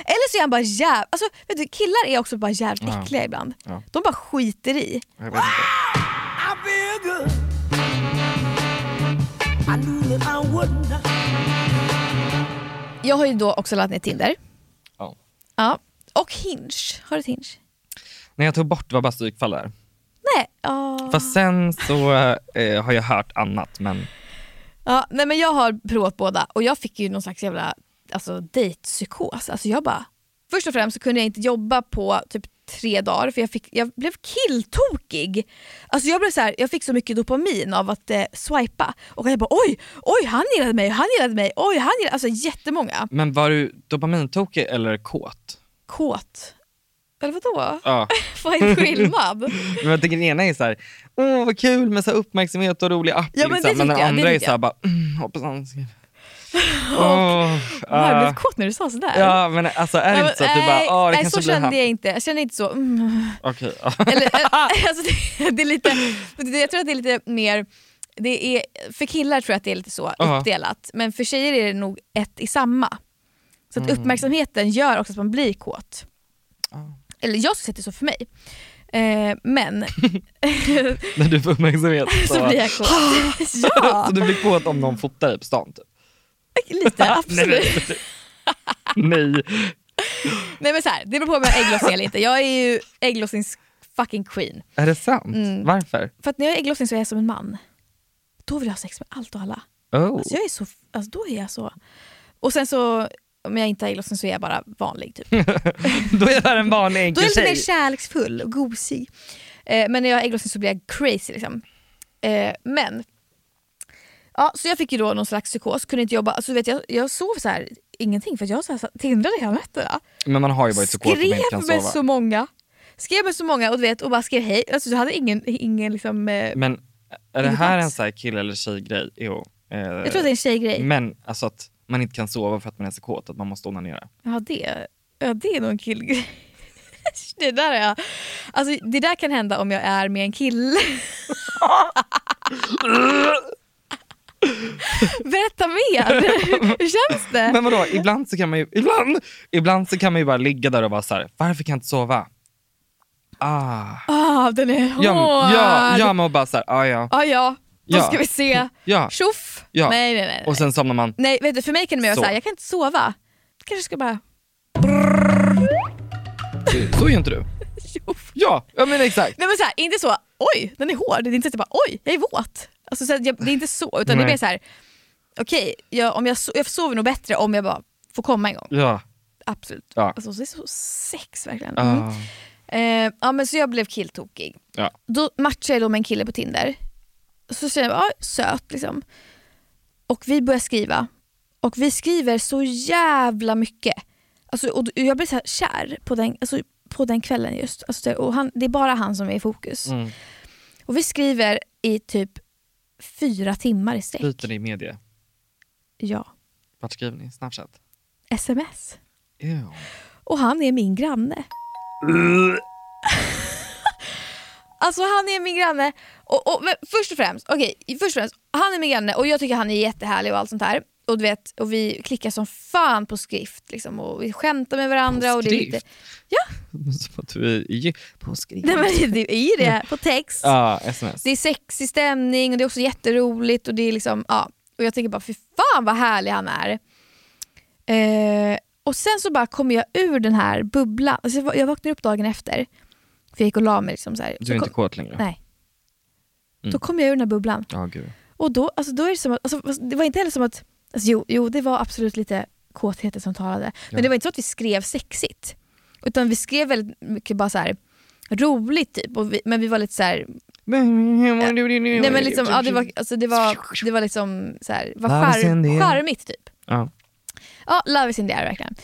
eller så är han bara jävligt, alltså vet du, killar är också bara jävligt Ja. äckliga ibland. Ja. De bara skiter i. Jag vet inte. Jag har ju då också laddat ner Tinder. Ja. Ja. Och Hinge. Har du ett Hinge? När jag tog bort det var bara psykfall där. Nej. Ja. Fast sen så eh, har jag hört annat. Men Ja, nej men jag har provat båda och jag fick ju någon slags jävla alltså, dejtpsykos. Alltså jag bara, först och främst så kunde jag inte jobba på typ tre dagar för jag, fick, jag blev killtokig. Alltså jag, blev så här, jag fick så mycket dopamin av att eh, swipa och jag bara oj, oj han gillade mig, han gillade mig, oj han gillade Alltså jättemånga. Men var du dopamintokig eller kåt? Kåt. Eller vadå? Ja. *laughs* Vad är skillnad? *laughs* Men jag tycker den ena är så här, åh vad kul med så uppmärksamhet och rolig app. Ja, men liksom. men den jag, andra är så här bara, mm, hoppas han ska... *laughs* Åh, jag ah. blev kåt när du sa sådär. Ja men alltså är det inte så att du bara, åh det nej, kanske så blir kände jag inte. Jag kände inte så. Mm. Okej. Eller, eh, alltså det, det är lite, jag tror att det är lite mer, det är, för killar tror jag att det är lite så uppdelat, men för tjejer är det nog ett i samma. Så att Mm. uppmärksamheten gör också att man blir kåt. Eller jag skulle säga det så för mig. Eh, men *laughs* När du får uppmärksamhet *laughs* så blir jag kåt. *laughs* ja, så du blir kåt om någon fotar dig på stan typ? lite absolut. Nej. Nej men så här, det beror på om jag har ägglossning eller inte. Jag är ju ägglossnings fucking queen. Är det sant? Mm. Varför? För att när jag har ägglossning så är jag som en man. Då vill jag ha sex med allt och alla. Oh. Alltså jag är så, alltså då är jag så. Och sen så, om jag inte har ägglossning så är jag bara vanlig typ. *laughs* Då är jag en vanlig Då är enkel jag lite mer kärleksfull och gosig. Eh, men när jag har ägglossning så blir jag crazy liksom. Eh, men, ja, så jag fick ju då någon slags psykos, kunde inte jobba. Alltså, vet, jag, jag sov så här ingenting för att jag så här, tindrade hela nätterna. Men man har ju varit kåt att man Skrev med så många. Skrev med så många och, du vet, och bara skrev hej. Alltså, jag hade ingen, ingen liksom, eh, Men är det här en så här kille eller tjejgrej? Jo. Eh, jag tror att det är en tjejgrej. Men alltså att man inte kan sova för att man är så kåt, att man måste onanera. Ja det, ja, det är nog en killgrej. *laughs* Det där, är jag. Alltså, det där kan hända om jag är med en kille. *laughs* Berätta mer! *laughs* Hur känns det? Men vadå, ibland så kan man ju, ibland, ibland så kan man ju bara ligga där och vara så här, varför kan jag inte sova? Ah. Ah, den är hård! Ja, ja, ja men bara så här, ah, ja. Ah, ja, då Ja. ska vi se. *laughs* Ja. Tjoff! Ja. Nej, nej, nej. Och sen somnar man. Nej, vet du, för mig kan det vara Så. såhär, jag kan inte sova. Kanske ska bara... Så gör inte du. *laughs* Ja, ja men exakt. Nej men såhär, inte så, oj den är hård. Det är inte så att jag bara, oj jag är våt. Alltså, så jag, det är inte så, utan det är Nej. mer såhär, okej jag, om jag, so- jag sover nog bättre om jag bara får komma en gång. Ja. Absolut. Ja. Alltså, det är så sex verkligen. Mm. Ah. Eh, ja men så jag blev killtokig. Ja. Då matchade jag då med en kille på Tinder. Så kände jag, ja söt liksom. och vi börjar skriva. Och vi skriver så jävla mycket. Alltså, och jag blir så här kär på den, alltså, på den kvällen just. Alltså, det, och han, det är bara han som är i fokus. Mm. Och vi skriver i typ fyra timmar i sträck. Byter ni media? Ja. Vart skriver ni? Snapchat? Sms. Ew. Och han är min granne. *laughs* Alltså han är min granne. Och, och, först och främst, okej, först och främst, han är min granne och jag tycker han är jättehärlig och allt sånt här. Och, du vet, och vi klickar som fan på skrift liksom, och vi skämtar med varandra. På och det är lite, skrift? ja, *laughs* Som att du är ju på skrift. nej, men det är ju det, på text. Ja, sms. Det är sexig stämning och det är också jätteroligt och det är liksom, ja. Och jag tänker bara fy fan vad härlig han är. Eh, och sen så bara kommer jag ur den här bubblan. Alltså jag, va- jag vaknade upp dagen efter. För jag gick och la mig. Liksom så här. Du är inte kåt längre? Nej. Mm. Då kom jag ur den här bubblan. Ja, gud. Och då, alltså då är det som att, alltså, det var inte heller som att, alltså, jo, jo det var absolut lite kåtheten som talade. Men Ja. det var inte så att vi skrev sexigt. Utan vi skrev väldigt mycket bara så här roligt typ. Vi, men vi var lite så här Nej men liksom, ja, det, var, alltså, det, var, det var liksom så här, var charm, charmigt typ. Ja. Ja, love is in the air verkligen.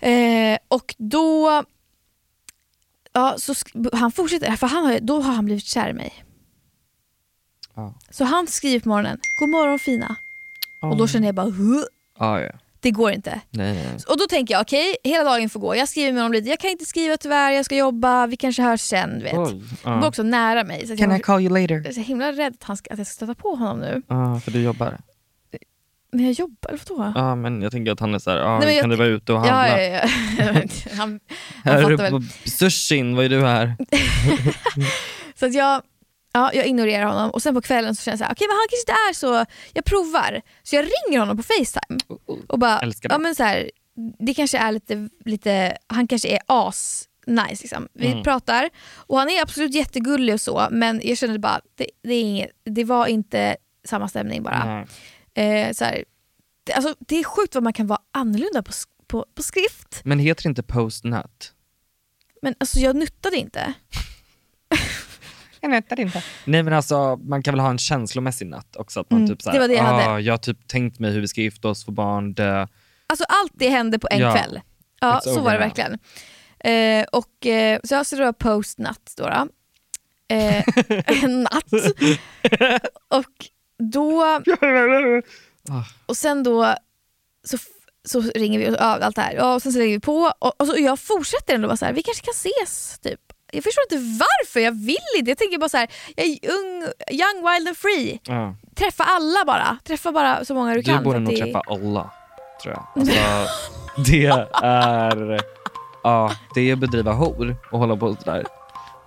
Eh, och då, ja, så han fortsätter, för han har, då har han blivit kär i mig. Ja. Så han skriver på morgonen, god morgon fina. Och då känner jag bara, huh, Ja, ja. det går inte. Nej, nej. Och då tänker jag, okej, hela dagen får gå. Jag skriver med honom lite, jag kan inte skriva tyvärr, jag ska jobba, vi kanske hörs sen. Vet. Ja. Han var också nära mig. Så Can jag, I call you later? jag är så himla rädd att, han ska, att jag ska stöta på honom nu. Ja, för du jobbar. Men jag jobbar, eller vadå? Ja, men jag tänker att han är såhär, ja, Nej, kan du vara ute och handla? Ja, ja, ja. han, *laughs* han Här är du väl. på sushin, vad är du här? *laughs* Så att jag, ja, jag ignorerar honom och sen på kvällen så känner jag så här, okej men han kanske inte är så, jag provar. Så jag ringer honom på facetime och bara, Älskar det. ja men så här, det kanske är lite, lite han kanske är as nice liksom. Vi Mm. pratar och han är absolut jättegullig och så men jag kände bara, det, det, är inget, det var inte samma stämning bara. Nej. Eh, så här, det, alltså, det är sjukt vad man kan vara annorlunda på, på, på skrift. Men heter det inte post-nut? Men alltså jag nuttade inte. Jag nötter inte. Nej men alltså, man kan väl ha en känslomässig natt också. Att man Mm, typ såhär, det var det jag hade. ah, jag har typ tänkt mig hur vi ska gifta oss, få barn, dö. Alltså allt det hände på en Ja. kväll. Ja, It's så var det now. verkligen. Eh, och, eh, så jag skulle då post-natt då. då. Eh, *laughs* en natt. *laughs* och då... *laughs* Och sen då så, så ringer vi och ja, allt det här. Och sen så lägger vi på och, och, så, och jag fortsätter ändå vara så här, vi kanske kan ses typ. Jag förstår inte varför, jag vill inte. Jag tänker bara så här, jag är ung, young, wild and free. Ja. Träffa alla bara. Träffa bara så många du, Du kan. borde för att nog det- träffa alla, tror jag. Alltså, det är ja, det är att bedriva hor och hålla på sådär.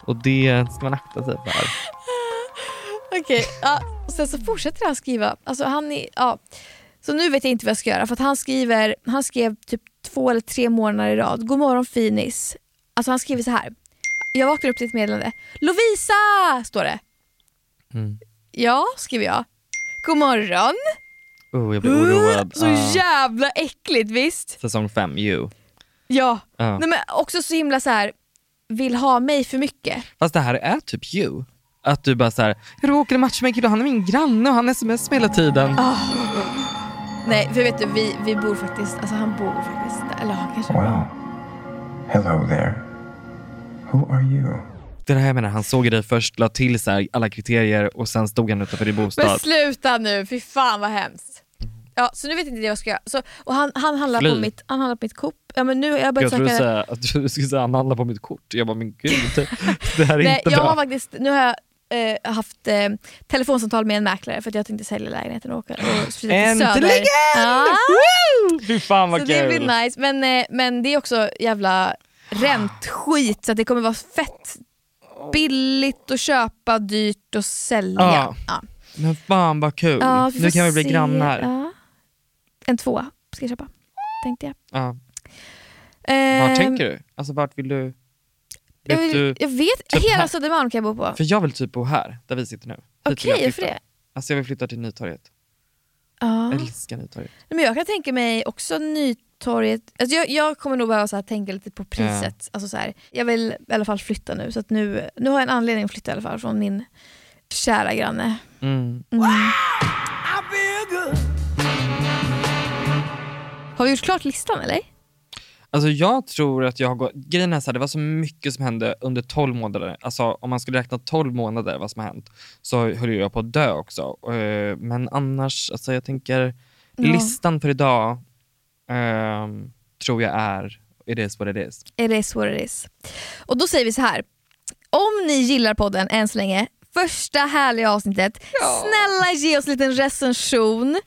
Och det ska man akta sig för. Okej, ja. och sen så fortsätter han skriva. Alltså han är, ja. Så nu vet jag inte vad jag ska göra för han skriver, han skrev typ två eller tre månader i rad. God morgon finis. Alltså han skriver så här. Jag vaknar upp till ett meddelande. Lovisa! står det. Mm. Ja, skriver jag. God morgon. Oh, jag blir oroad. Så Ah. jävla äckligt visst? Säsong fem, you. Ja. Ja. Nej, men också så himla så här vill ha mig för mycket. Fast det här är typ you. Att du bara såhär, jag råkade matcha med en kille han är min granne och han sms hela tiden. Ah. Nej, för vet du, vi, vi bor faktiskt, alltså han bor faktiskt. Eller han kanske Well, hello there. Who are you? Det är det här jag menar, han såg dig först, la till så här alla kriterier och sen stod han utanför din Men bostad. sluta nu, fy fan vad hemskt. Ja, så nu vet inte jag vad jag ska göra. Så, och han, han, handlar Fly. på mitt, han handlar på mitt Coop. Ja, men nu, jag Jag börjat trodde du söka... säga att du skulle säga han handlar på mitt kort. Jag bara, men gud, det här är Nej, inte jag bra. har faktiskt, nu har jag eh, haft eh, telefonsamtal med en mäklare för att jag tänkte sälja lägenheten och åka och flytta till Äntligen! Ja. Fy fan vad Så kul. det blir nice. Men, eh, men det är också jävla räntskit så att det kommer vara fett billigt att köpa, dyrt att sälja. Ja. Ja. Men fan vad kul. Ja, vi nu kan vi bli se. grannar. Ja. En tvåa ska jag köpa, tänkte jag. Ja. Ehm, Vart tänker du? Alltså vart vill du? Jag, Vet du jag vet, typ hela? Södermalm kan jag bo på. För jag vill typ bo här, där vi sitter nu. Okej, jag varför flytta. det? Alltså jag vill flytta till Nytorget. Ja. Jag älskar Nytorget. Men jag kan tänka mig också Nytorget. Alltså jag, jag kommer nog behöva så här tänka lite på priset. Alltså så här, jag vill i alla fall flytta nu. Så att nu, nu har jag en anledning att flytta i alla fall från min kära granne. Mm. Mm. Har vi gjort klart listan eller? Alltså jag tror att jag har gått, grejen är så här, det var så mycket som hände under 12 månader. Alltså om man skulle räkna 12 månader vad som har hänt så höll jag på att dö också. Eh, Men annars, alltså jag tänker, Ja. listan för idag ehm, tror jag är It is what it is. It is what it is. Och då säger vi så här. Om ni gillar podden än så länge, första härliga avsnittet, snälla ge oss en liten recension.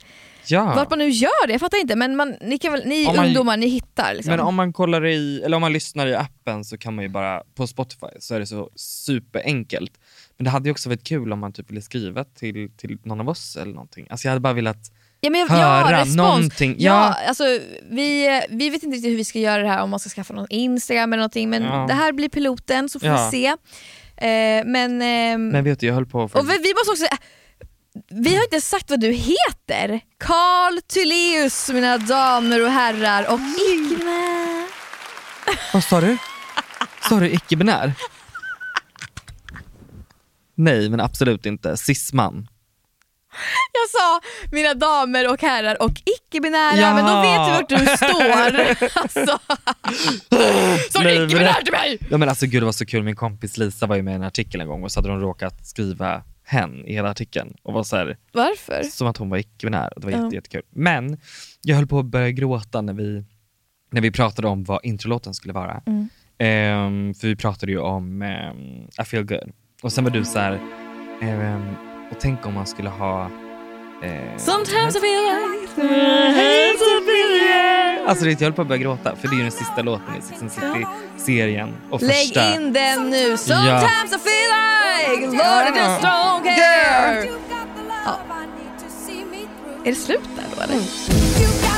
Ja. Vart man nu gör det, jag fattar inte. Men man, ni, kan väl, ni Om man- ungdomar, ni hittar. Liksom. Men om man kollar i, eller om man lyssnar i appen så kan man ju bara, på Spotify så är det så superenkelt. Men det hade ju också varit kul om man typ ville skriva till, till någon av oss eller någonting. Alltså jag hade bara velat Ja, men, höra ja, respons. någonting. Ja, Ja. alltså, vi, vi vet inte riktigt hur vi ska göra det här, om man ska skaffa någon Instagram eller någonting, men Ja. det här blir piloten så får Ja. vi se. Eh, men, ehm, Men vet du, jag höll på att och vi, vi måste också vi har inte sagt vad du heter. Carl Tuleus mina damer och herrar och icke Vad sa du? Sa du icke-binär? Nej, men absolut inte. Cisman. Jag sa mina damer och herrar och icke-binära Ja. men då vet vi vart du står. *laughs* alltså. Så Nej, icke-binär till mig! Ja men alltså gud det var så kul, min kompis Lisa var ju med i en artikel en gång och så hade hon råkat skriva hen i hela artikeln och var så här, Varför? som att hon var icke-binär det var Ja. jätte, jättekul. Men jag höll på att börja gråta när vi, när vi pratade om vad introlåten skulle vara. Mm. Ehm, för vi pratade ju om ehm, I feel good. Och sen var du så här, ehm, och tänk om man skulle ha eh, Sometimes I feel like Alltså det, jag höll på att börja gråta för det är ju den sista låten i Sex and City-serien. Lägg in den nu. Sometimes I feel like Lord I just don't care. Ja. Är det slut där då eller?